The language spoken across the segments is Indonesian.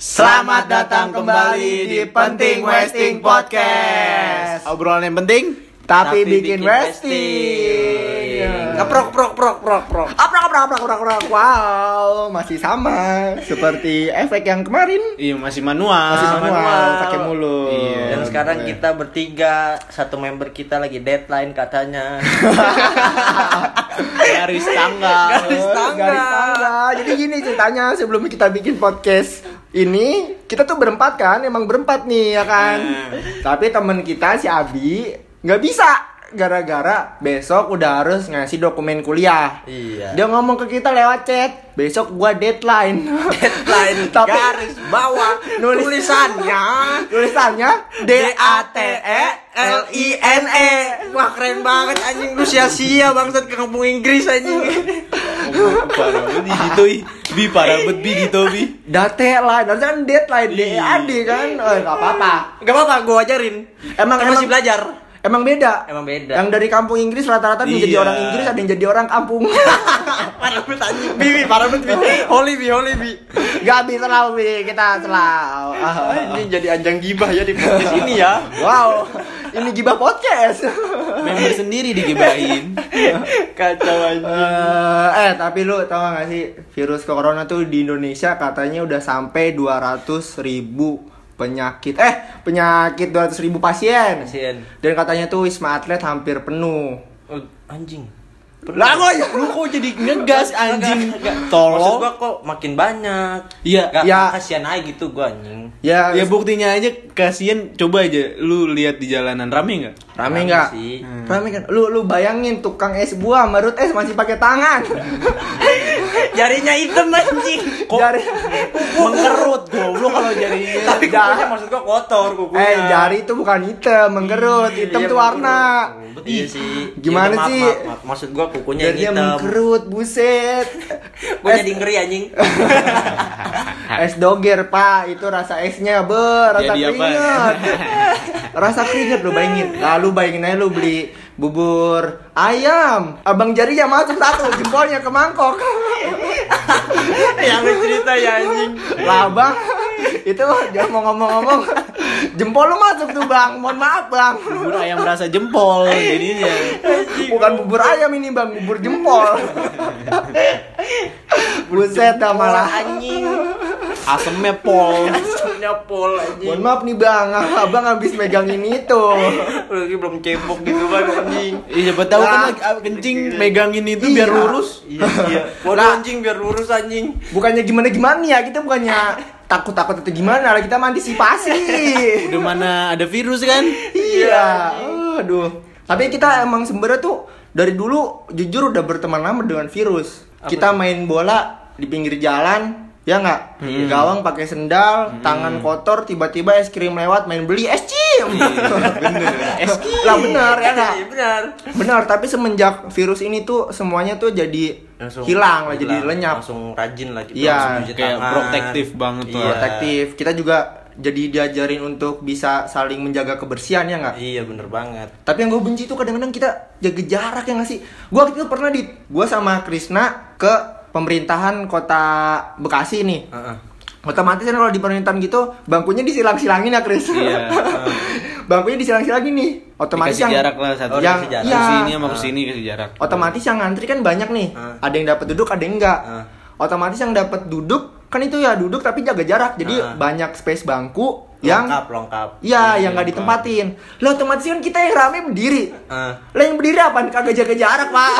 Selamat datang kembali di Penting Westing Podcast. Obrolan yang penting Tapi, Tapi bikin bikin Westing. Westing. Keprok prok prok prok prok. Aprak aprak aprak aprak aprak. Wow, masih sama seperti efek yang kemarin. Iya masih manual Masih manual, manual. pakai mulut. Iya. Dan sekarang kita bertiga, satu member kita lagi deadline katanya. Garis tanggal Garis tangga. Garis tangga. Jadi gini ceritanya sebelum kita bikin podcast ini kita tuh berempat kan, emang berempat nih ya kan. Hmm. Tapi temen kita si Abi nggak bisa gara-gara besok udah harus ngasih dokumen kuliah. Iya. Dia ngomong ke kita lewat chat, besok gua deadline. Deadline Tapi garis bawah Nulis- tulisannya tulisannya D A T E L I N E. Wah keren banget anjing lu sia-sia bangsat ke kampung Inggris anjing. Parah banget gitu. Bi parah banget bi gitu bi Deadline, harusnya kan deadline D E A D kan. Oh, nggak apa-apa. Gak apa-apa, gua ajarin. Emang- Kan masih emang- belajar. Emang beda. Emang beda. Yang dari kampung Inggris rata-rata Iya. orang Inggris, ada yang jadi orang kampung. Parah banget anjing. Bibi, parah banget Bi. Holy Bi, holy Bi. Gak bisa lah, Wi. kita selalu. Ini jadi anjang gibah ya di podcast ini ya. Wow, ini gibah podcast. Member sendiri digibahin Kacau anjing. Eh, eh, tapi lu tau gak sih virus corona tuh di Indonesia katanya udah sampai 200 ribu penyakit eh penyakit 200 ribu pasien Pasien. dan katanya tuh wisma atlet hampir penuh Oh, anjing. lah kok ya Lu kok jadi ngegas anjing enggak. Maksud Tolong gua kok makin banyak. Iya Gak, Ya. kasihan aja gitu gua anjing. ya, Ya buktinya aja kasihan Coba aja lu lihat di jalanan rame nggak? Rame Rame nggak sih. rame kan lu lu bayangin tukang es buah marut es masih pakai tangan Jarinya hitam anjing. Kok jari mengerut goblok kalau jarinya Tapi kukunya maksud gua kotor kukunya. eh jari itu bukan hitam menggerut hitam Iya, tuh warna mengkerut. Iya sih. Gimana Iya, maaf, sih? maaf, maaf. Maksud gua kukunya jarinya yang hitam. mengkerut buset Gua jadi ngeri anjing. Es doger pak, itu rasa esnya ber, rasa Jadi keringet Rasa keringet lu bayangin Lalu bayangin aja lu beli bubur ayam. Abang jarinya masuk satu, jempolnya ke mangkok. Yang lu cerita ya anjing. Lah bang, itu dia mau ngomong-ngomong. Jempol lu masuk tuh bang, mohon maaf bang. Bubur ayam rasa jempol jadinya. Bukan bubur ayam ini bang, bubur jempol. Buset dah malah. anjing. Asemnya pol. Asamnya pol anjing. Mohon maaf nih bang, abang habis megangin itu. Lagi belum cebok gitu kan anjing. Iya siapa tahu kan ah, kencing megangin itu Iya. biar lurus. Iya, iya. Waduh Lah. anjing biar lurus anjing. bukannya gimana gimana ya? Kita bukannya takut takut atau gimana lah. Kita mengantisipasi Udah mana ada virus kan? Iya. Aduh. Tapi kita emang sebenarnya tuh dari dulu jujur udah berteman lama dengan virus. Kita main bola di pinggir jalan ya nggak gawang pakai sendal tangan kotor tiba-tiba es krim lewat main beli es cim Bener Es lah benar ya nggak Iya benar. benar tapi semenjak virus ini tuh semuanya tuh jadi hilang lah jadi lenyap Langsung rajin lah gitu. Iya, langsung kayak tangan. protektif banget lah. Iya. protektif. Kita juga jadi diajarin untuk bisa saling menjaga kebersihan ya nggak? Iya bener banget. Tapi yang gue benci tuh kadang-kadang kita jaga jarak ya nggak sih? Gue waktu itu pernah di, gue sama Krisna ke pemerintahan kota Bekasi nih. Heeh. Otomatis kan kalau di pemerintahan gitu bangkunya disilang-silangin ya Kris. Iya. bangkunya disilang-silangin nih. Otomatis Dikasih yang jarak lah satu Oh, yang jarak. iya. Ke sini sama ke sini kasih jarak Otomatis yang ngantri kan banyak nih. Ah. Ada yang dapat duduk, ada yang enggak. Ah. Otomatis yang dapat duduk kan itu ya duduk tapi jaga jarak. Jadi Ah. banyak space bangku yang lengkap lengkap. Iya, yang lengkap. nggak ditempatin. Lah otomatis kan kita yang rame berdiri. Ah. Lah yang berdiri apa? Kagak jaga jarak, Pak.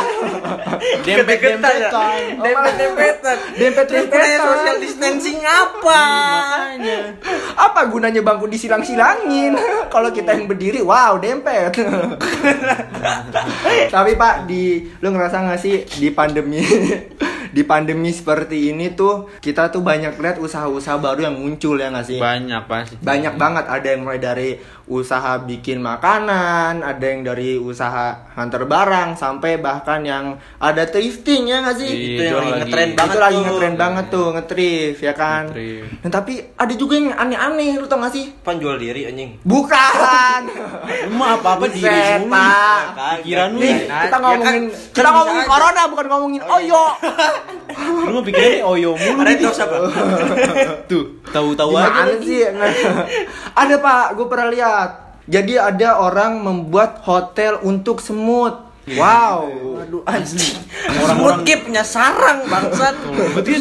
Dempet Deket-deketan ya? dempetan Dempet-dempetan. Dempet-dempetan. Dempet social distancing apa? Makanya apa gunanya bangku disilang-silangin? Kalau kita yang berdiri, wow, dempet. Tapi Pak, di lu ngerasa nggak sih di pandemi di pandemi seperti ini tuh kita tuh banyak lihat usaha-usaha baru yang muncul ya nggak sih? banyak pasti banyak banget ada yang mulai dari usaha bikin makanan, ada yang dari usaha hantar barang sampai bahkan yang ada thrifting ya nggak sih? Iya, Itu yang lagi lagi- ngetren itu banget lagi ngetren banget tuh ngetrif ya kan. Nge-thrift. Nah, tapi ada juga yang aneh-aneh lu tau gak sih? Pan jual diri anjing. Bukan. Mah apa-apa diri. Pak. Pikiran lu. Nih, Nah, kita ya ngomongin kan- kita kan ngomongin bisa aja. corona bukan ngomongin oyo. Lu mah pikirannya oyo mulu. Red Bi. Doors apa? Tuh, tahu-tahu aja. Sih? ada Pak, gue pernah lihat. Jadi ada orang membuat hotel untuk semut. Wow. Aduh anjing. Orang-orang Semut punya sarang bangsat.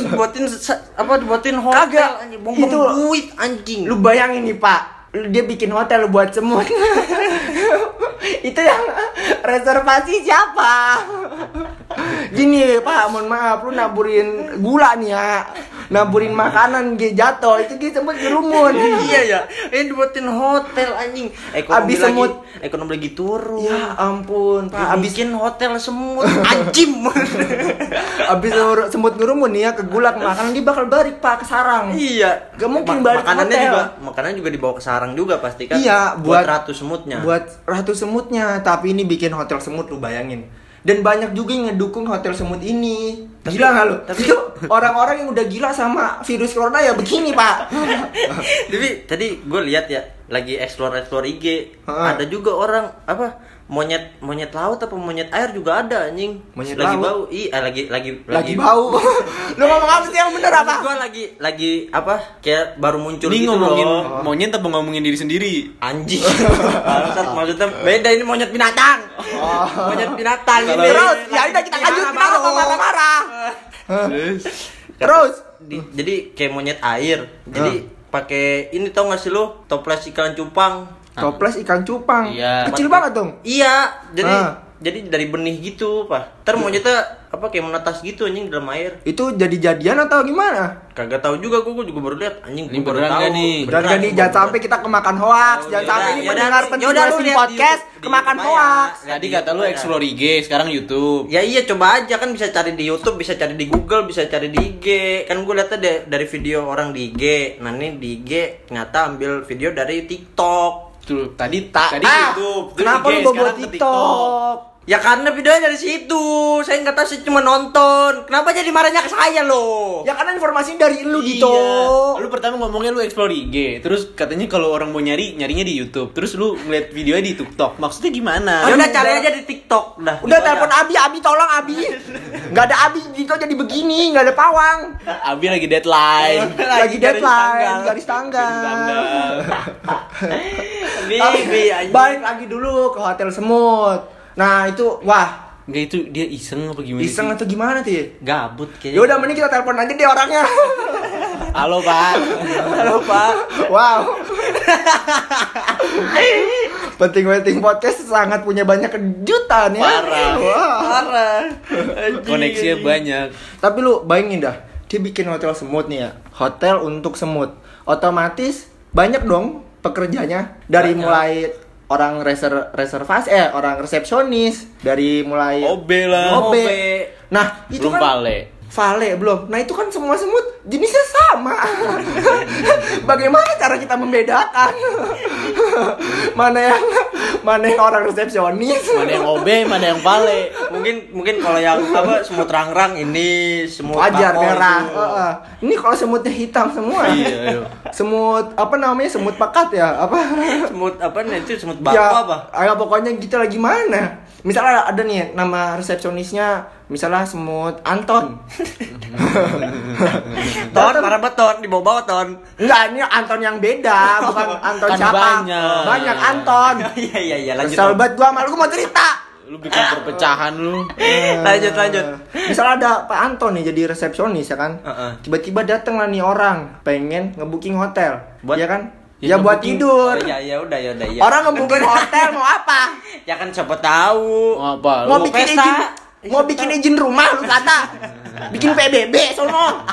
Buatin sa- apa dibuatin hotel Kagak. anjing. Bongbong Itu- duit anjing. Lu bayangin nih Pak, dia bikin hotel buat semut. Itu yang reservasi siapa? Gini Pak, mohon maaf, lu naburin gula nih ya. Naburin makanan dia jatuh, itu dia semut gerumun. iya ya. Ini dibuatin hotel anjing. Ekonomi Abis lagi, semut. ekonomi lagi turun. Ya ampun, Pak. Pak, Abis bikin hotel semut anjing. abis semut ngerumun nih ya ke gulak makanan dia bakal balik Pak ke sarang. iya. Gak mungkin Ma- balik makanannya hotel. juga makanan juga dibawa ke sarang juga pasti kan. Iya, buat, buat- ratu semutnya. Buat ratu semutnya, tapi ini bikin hotel semut lu bayangin. Dan banyak juga yang ngedukung hotel semut ini. Tapi- gila nggak lu? tapi- orang-orang yang udah gila sama virus corona ya begini pak. Tapi tadi gue lihat ya lagi explore explore IG Heeh. ada juga orang apa monyet monyet laut apa monyet air juga ada anjing. Monyet lagi laut? bau? I eh, lagi lagi Lagi bau. lu ngomong apa sih yang bener apa? gue lagi lagi apa kayak baru muncul Ini gitu ngomongin loh. monyet apa ngomongin diri sendiri? anjing. Bangsat, maksudnya beda ini monyet binatang. Monyet binatang ini. Terus, ya udah kita lanjut kenapa kok marah-marah? Terus? Terus, Di- jadi kayak monyet air. Jadi pakai ini tau gak sih lo toples ikan cupang toples ikan cupang. Iya. Kecil banget dong. Iya, jadi Ah. jadi dari benih gitu, Pak. Ntar monyetnya apa kayak menetas gitu anjing di dalam air. Itu jadi jadian atau gimana? Kagak tahu juga gua, gua juga baru lihat anjing Ini gua baru tahu. nih? Nih, jangan sampai kita kemakan hoax, Oh, jangan yaudah, sampai ini pendengar di podcast di kemakan YouTube aja. hoax. tadi kata lu explore IG, sekarang YouTube. Ya iya coba aja kan bisa cari di YouTube, bisa cari di Google, bisa cari di IG. Kan gue lihatnya da- dari video orang di IG. Nah, ini di IG ternyata ambil video dari TikTok. Tuh, tadi Tak, tadi ah, YouTube, kenapa lu bawa ke TikTok? Ya karena videonya dari situ. Saya nggak tahu saya cuma nonton. Kenapa jadi marahnya ke saya loh? Ya karena informasinya dari lu gitu. Iya. Lu pertama ngomongnya lu explore IG, terus katanya kalau orang mau nyari, nyarinya di YouTube. Terus lu ngeliat videonya di TikTok. Maksudnya gimana? Ya udah cari aja di TikTok dah. Udah Gitu telepon. Abi, Abi tolong Abi. Gak ada Abi gitu jadi begini, gak ada pawang. Abi lagi deadline. Lagi garis deadline, tanggal. garis tanggal. Bibi Tapi balik lagi dulu ke hotel semut. Nah itu wah Enggak itu dia iseng apa gimana iseng sih? atau gimana tuh? ya? Gabut kayaknya. Ya udah mending kita telepon aja deh orangnya. Halo Pak. Halo Pak. Wow. Penting-penting podcast sangat punya banyak kejutan ya. Parah. Wah. Parah. Koneksinya banyak. Tapi lu bayangin dah, dia bikin hotel semut nih ya. Hotel untuk semut. Otomatis banyak dong pekerjanya dari Banyak. mulai orang reser reservasi eh orang resepsionis dari mulai OB lah. OB. OB. Nah, itu Belum kan vale. Vale belum. Nah, itu kan semua semut jenisnya sama. Bagaimana cara kita membedakan? mana yang mana yang orang resepsionis? Mana yang OB, mana yang vale. Mungkin mungkin kalau yang apa semut rangrang ini semut wajar merah. itu. Heeh. Ini kalau semutnya hitam semua. Iya, iya. Semut apa namanya? Semut pekat ya? Apa? Semut apa nih itu semut bakau ya, apa? ah, pokoknya gitu lagi mana? Misalnya ada nih nama resepsionisnya, misalnya semut Anton. Ton, marah beton, dibawa-bawa ton. Enggak, ini Anton yang beda, bukan Anton Kan siapa? banyak. Banyak Anton. Iya iya iya lanjut. Kesel Ton. banget gua sama lu, gua mau cerita. Lu bikin perpecahan lu. Lanjut lanjut. Misalnya ada Pak Anton nih jadi resepsionis ya kan. Tiba-tiba datang lah nih orang pengen ngebooking hotel. Buat- ya kan? Ya, Ya, buat tidur. Oh, ya ya udah ya udah ya. Orang ngebooking hotel mau apa? ya kan siapa tahu. Mau apa? Mau Lu bikin pesta. izin Ih, mau bikin tahu. izin rumah lu kata. Bikin PBB sono.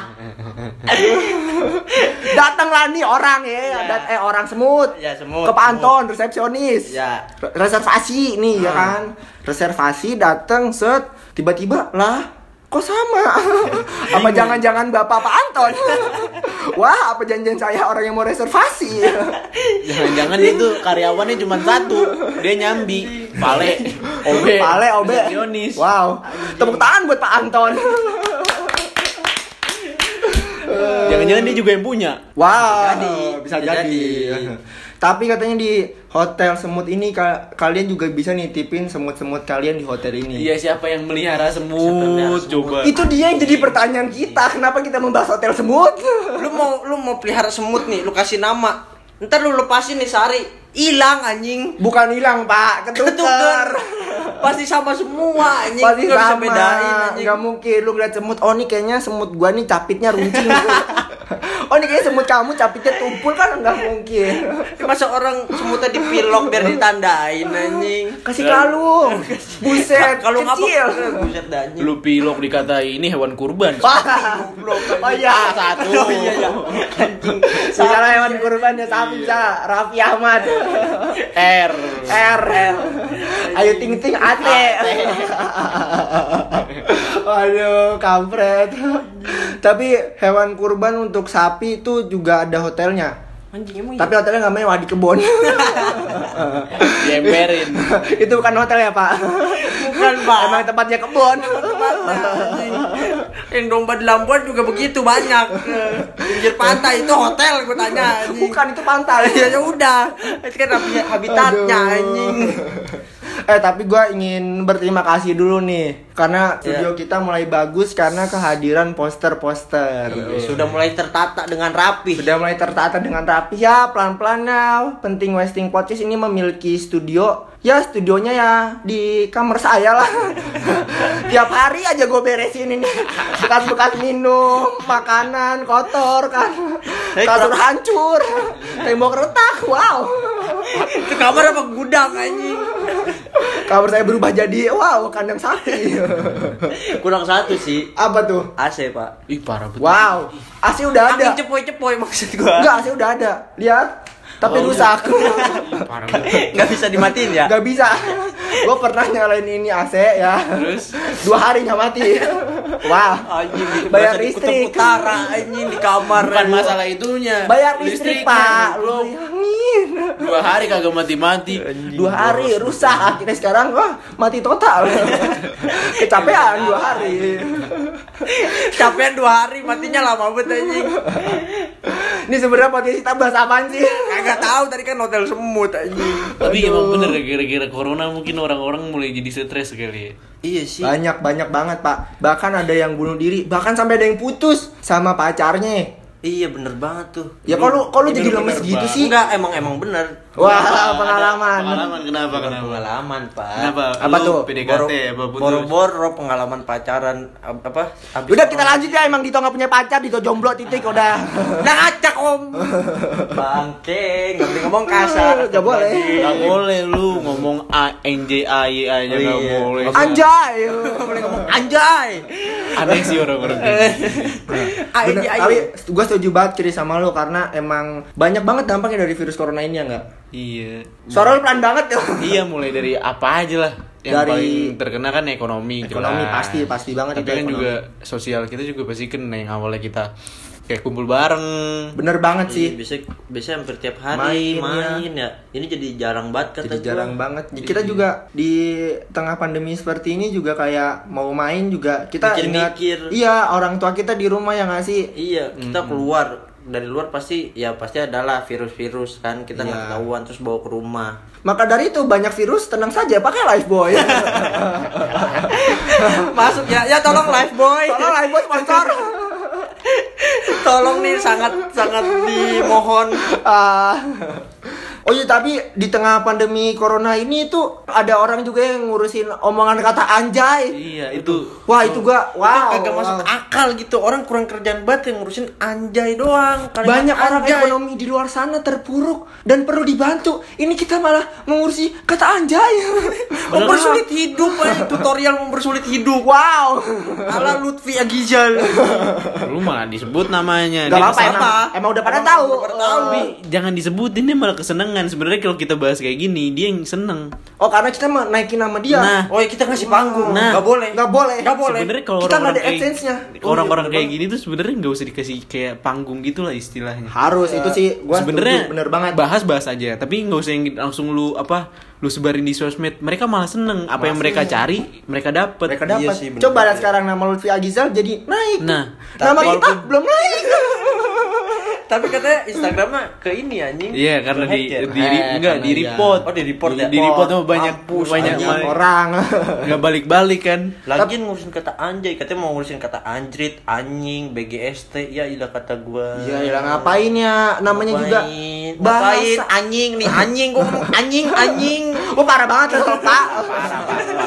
Datanglah nih orang ya, Ya. dat- eh orang semut. Ya, semut, Ke Pak semut. Anton, resepsionis. Ya. Re- Reservasi nih ya Hmm. kan. Reservasi datang set tiba-tiba lah Kok sama? apa jangan-jangan Bapak Pak Anton? Wah, apa janjian saya orang yang mau reservasi? Jangan-jangan itu karyawannya cuma satu. Dia nyambi, Pale, OB. Pale, Obe. Wow. Tepuk tangan buat Pak Anton. Jangan-jangan dia juga yang punya. Wow, Jadi, bisa, bisa jadi. Tapi katanya di hotel semut ini ka- kalian juga bisa nitipin semut-semut kalian di hotel ini. Iya, siapa yang melihara semut? melihara semut? Coba. Itu dia yang jadi pertanyaan kita. Kenapa kita membahas hotel semut? lu mau lu mau pelihara semut nih lu kasih nama ntar lu lepasin nih sehari hilang anjing Bukan hilang, Pak. ketuker Ketuker. pasti sama semua anjing Pasti nggak bisa sama. bedain anjing Nggak mungkin lu ngeliat semut. Oh, nih kayaknya semut gua nih capitnya runcing. oh, nih kayaknya semut kamu capitnya tumpul kan nggak mungkin. masa orang semutnya dipilok biar ditandain anjing Kasih kalung. Buset, kalau kecil. ngapa buset anjing Lu pilok dikata ini hewan kurban. Wah. Oh iya, satu. oh iya ya anjing Misalnya hewan kurban ya sapi bisa Raffi Ahmad. R. R R. Ayo ting ting ate. Waduh, kampret. Tapi hewan kurban untuk sapi itu juga ada hotelnya. anjing emang Tapi hotelnya nggak mewah di kebun. Diemperin. itu bukan hotel ya, Pak. bukan pak Emang tempatnya kebun. Anjing. yang domba di Lampung juga begitu banyak pinggir pantai itu hotel gue tanya anjing Bukan itu pantai. ya ya udah itu kan habi- habitatnya anjing Eh tapi gue ingin berterima kasih dulu nih karena studio Iya. kita mulai bagus karena kehadiran poster-poster. sudah mulai tertata dengan rapi Sudah mulai tertata dengan rapi ya pelan-pelan ya. Penting Westing Podcast ini memiliki studio. Ya studionya ya di kamar saya lah. Tiap hari aja gue beresin ini. Bekas-bekas minum, makanan kotor kan. Kasur hancur, tembok retak. Wow. Itu kamar apa gudang anjing Kamar saya berubah jadi wow kandang sapi. kurang satu sih Apa tuh? AC pak Ih, parah betul. Wow, AC udah ada. angin cepoi-cepoi maksud gua Enggak, AC udah ada. Lihat. Tapi Oh, rusak. Betul. nggak bisa dimatiin ya Gak bisa. Gue pernah nyalain ini AC ya. Terus? Dua hari nggak mati. Wah. anjing Bayar listrik. utara anjing di kamar Bukan masalah itunya. Bayar listrik, Listriknya, Pak. Bayangin. Dua hari kagak mati-mati. Dua hari rusak. Akhirnya sekarang wah mati total. Kecapean dua hari. capean dua hari matinya lama banget anjing Ini sebenarnya potensi kita bahas apaan sih? Kagak tahu tadi kan hotel semut anjing Tapi Aduh. emang bener gara-gara corona mungkin orang-orang mulai jadi stres kali ya. iya sih Banyak banyak banget pak. Bahkan ada yang bunuh diri. Bahkan sampai ada yang putus sama pacarnya. Iya bener banget tuh Ya kalau kalau jadi lemes gitu banget. sih. enggak emang emang bener Wah Ada pengalaman. Pengalaman kenapa kenapa? pengalaman pak Kenapa? Apa Lu tuh? PDKT Boro- apa boro-boro pengalaman pacaran apa abis Udah kita lanjut ya emang Dito nggak punya pacar Dito jomblo titik udah. Nah acak om Bangke Gak boleh ngomong kasar Nggak boleh. Gak boleh lu ngomong A N J A Y aja Oh, gak iya. boleh. Anjay. Gak boleh ngomong anjay Aneh sih orang-orang gitu. Bener, Anjay tapi gue setuju banget Kiri sama lo karena emang banyak banget dampaknya dari virus corona ini ya nggak? Iya. Suara lo pelan banget tuh. Iya mulai dari apa aja lah. Yang Dari- paling terkena kan ekonomi. Ekonomi jelas. pasti, pasti banget Tapi itu kan ekonomi. juga sosial kita juga pasti kena yang awalnya kita kayak kumpul bareng. Bener banget sih. Bisa bisa hampir tiap hari Main, main, ya. Ini jadi jarang banget kata Jadi gua. jarang banget. Kita juga di tengah pandemi seperti ini juga kayak mau main juga kita ingat. Mikir-mikir. Iya orang tua kita di rumah ya nggak sih? Iya, kita keluar dari luar pasti ya pasti adalah virus-virus kan kita nggak Iya. ketahuan terus bawa ke rumah. Maka dari itu banyak virus tenang saja pakai life boy. Masuk ya, ya tolong live boy. Tolong life boy sponsor. tolong nih sangat sangat dimohon. Ah. Oh iya tapi di tengah pandemi corona ini tuh ada orang juga yang ngurusin omongan kata anjay. Iya itu. Wah itu gua wow. Itu kagak masuk akal gitu. Orang kurang kerjaan banget yang ngurusin anjay doang. Banyak orang anjay. ekonomi di luar sana terpuruk dan perlu dibantu. Ini kita malah mengurusi kata anjay. mempersulit hidup aja. tutorial mempersulit hidup. Wow. Ala Lutfi Agizal. Lu malah disebut namanya. Gak apa-apa emang, emang udah pada tahu. udah pada tahu. Tapi jangan disebutin dia malah kesenangan jangan sebenarnya kalau kita bahas kayak gini dia yang seneng Oh karena kita mau naikin nama dia. Nah. Oh, ya kita ngasih panggung. Nah. Nggak boleh. Nggak boleh. Nggak boleh. sebenarnya kalau Kita nggak orang-orang ada kayak. Oh, orang-orang iya, kayak gini tuh sebenarnya nggak usah dikasih kayak panggung gitu lah istilahnya Harus itu sih gua sebenarnya bener banget. bahas bahas aja tapi nggak usah yang langsung lu apa lu sebarin di sosmed mereka malah seneng apa yang mereka cari mereka dapet Mereka dapat. Iya sih, Coba lihat juga. sekarang nama Lutfi Agizal jadi naik. Nah, nama kita belum naik. Tapi katanya Instagramnya ke ini anjing. Iya karena Ke di, ya? di, Eh, enggak karena di iya. report Oh, di report ya? di report sama banyak Mampus, banyak anjing. orang. nggak balik balik kan Lagian ngurusin kata anjay, katanya mau ngurusin kata anjrit, anjing, BGST, ya ilah kata gua. Iya, iya ngapain ya? Namanya juga Ngapain? bahasa. Ngapain? anjing nih, anjing gua anjing, anjing. Oh parah banget loh, Pak.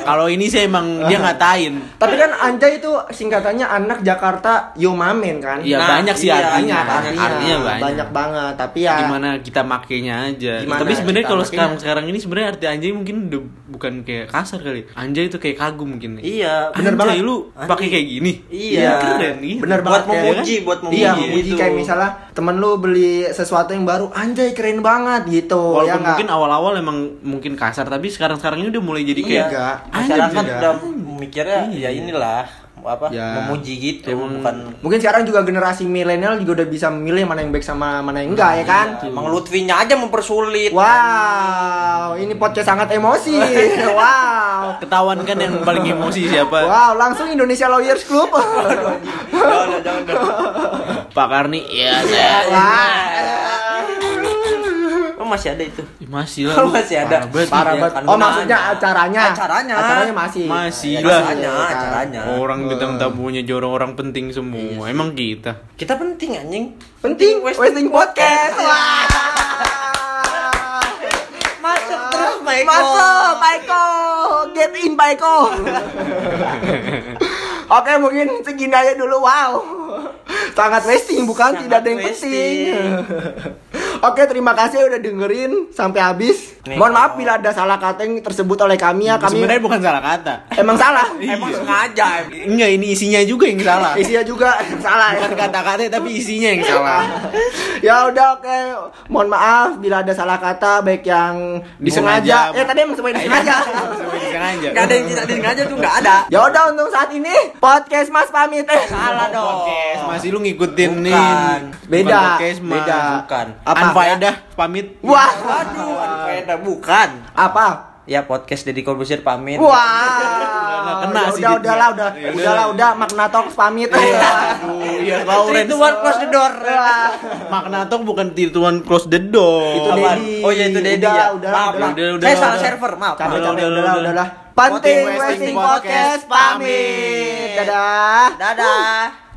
Kalau ini sih emang dia ngatain Tapi kan Anjay itu singkatannya anak Jakarta Yomamen kan? Iya Nah, banyak sih iya, artinya banyak, artinya, artinya banyak banyak banget. Tapi ya gimana kita makainya aja Gimana tapi sebenarnya kalau makainya? sekarang sekarang ini sebenarnya arti anjay mungkin udah bukan kayak kasar kali anjay itu kayak kagum mungkin Iya, Bener anjay banget. lu pakai kayak gini Iya. keren gitu. Bener Buat banget ya, memuji, kan? buat memuji Iya, memuji gitu. kayak misalnya temen lu beli sesuatu yang baru, anjay keren banget gitu. ya walaupun nggak? mungkin awal-awal emang mungkin kasar tapi sekarang sekarang ini udah mulai jadi Iya, kayak Enggak. Masyarakat Anjing. udah mikirnya Iya. ya inilah apa Ya. memuji gitu, Emang- bukan Mungkin sekarang juga generasi milenial juga udah bisa memilih mana yang baik sama mana yang enggak ya kan? Emang Lutfinya aja mempersulit. Wow, ini podcast sangat emosi. wow. ketahuan kan yang paling emosi siapa Wow, langsung Indonesia Lawyers Club. Jangan, jangan, jangan. Pak Karni ya saya Wah. Oh, masih ada itu. Ih, masih lah Oh, masih ada. Parah banget. Parah Iya, banget. kan Oh, maksudnya acaranya. Acaranya. Acaranya masih. Masih Ya, lah. Acaranya, kan. acaranya. orang bintang tamunya jorong orang penting semua emang kita Kita penting anjing. Penting Wasting Podcast. Wah. Masuk terus, Maiko. Masuk, Maiko. Get in, Maiko. Oke, mungkin segini aja dulu. Wow. Sangat wasting, bukan? Sangat Tidak ada yang wasting. penting. Oke, terima kasih udah dengerin sampai habis. Nih, Mohon maaf bila ada salah kata yang tersebut oleh kami ya. Kami sebenarnya bukan salah kata emang salah. Emang sengaja. enggak ini isinya juga yang salah Isinya juga salah. ya. bukan kata-kata tapi isinya yang salah ya udah oke mohon maaf bila ada salah kata baik yang disengaja eh tadi emang semuanya disengaja Disengaja. Gak ada yang tidak disengaja tuh gak ada. ya udah untuk saat ini podcast mas pamit eh Salah dong. podcast masih lu ngikutin nih Bukan. Beda, Bukan podcast beda. Bukan. Apa? Anfaedah pamit wah Waduh, Anfaedah bukan. apa Ya podcast Deddy Corbuzier pamit. wah Nggak kena Ya sih udah gitu. udahlah udah Ya udah. udahlah udah makna talks pamit aduh iya Lawrence Itu one close the door. Wah. makna talk bukan tituan close the door Itu? Dedi. Oh iya itu Dedi Udah, ya. udah, maaf, udah. Udah, udah, Saya udah. salah server, maaf. capek Udah, capek udah, udahlah udah. udahlah Penting Wasting Wasting Podcast Podcast pamit Dadah. dadah Dadah.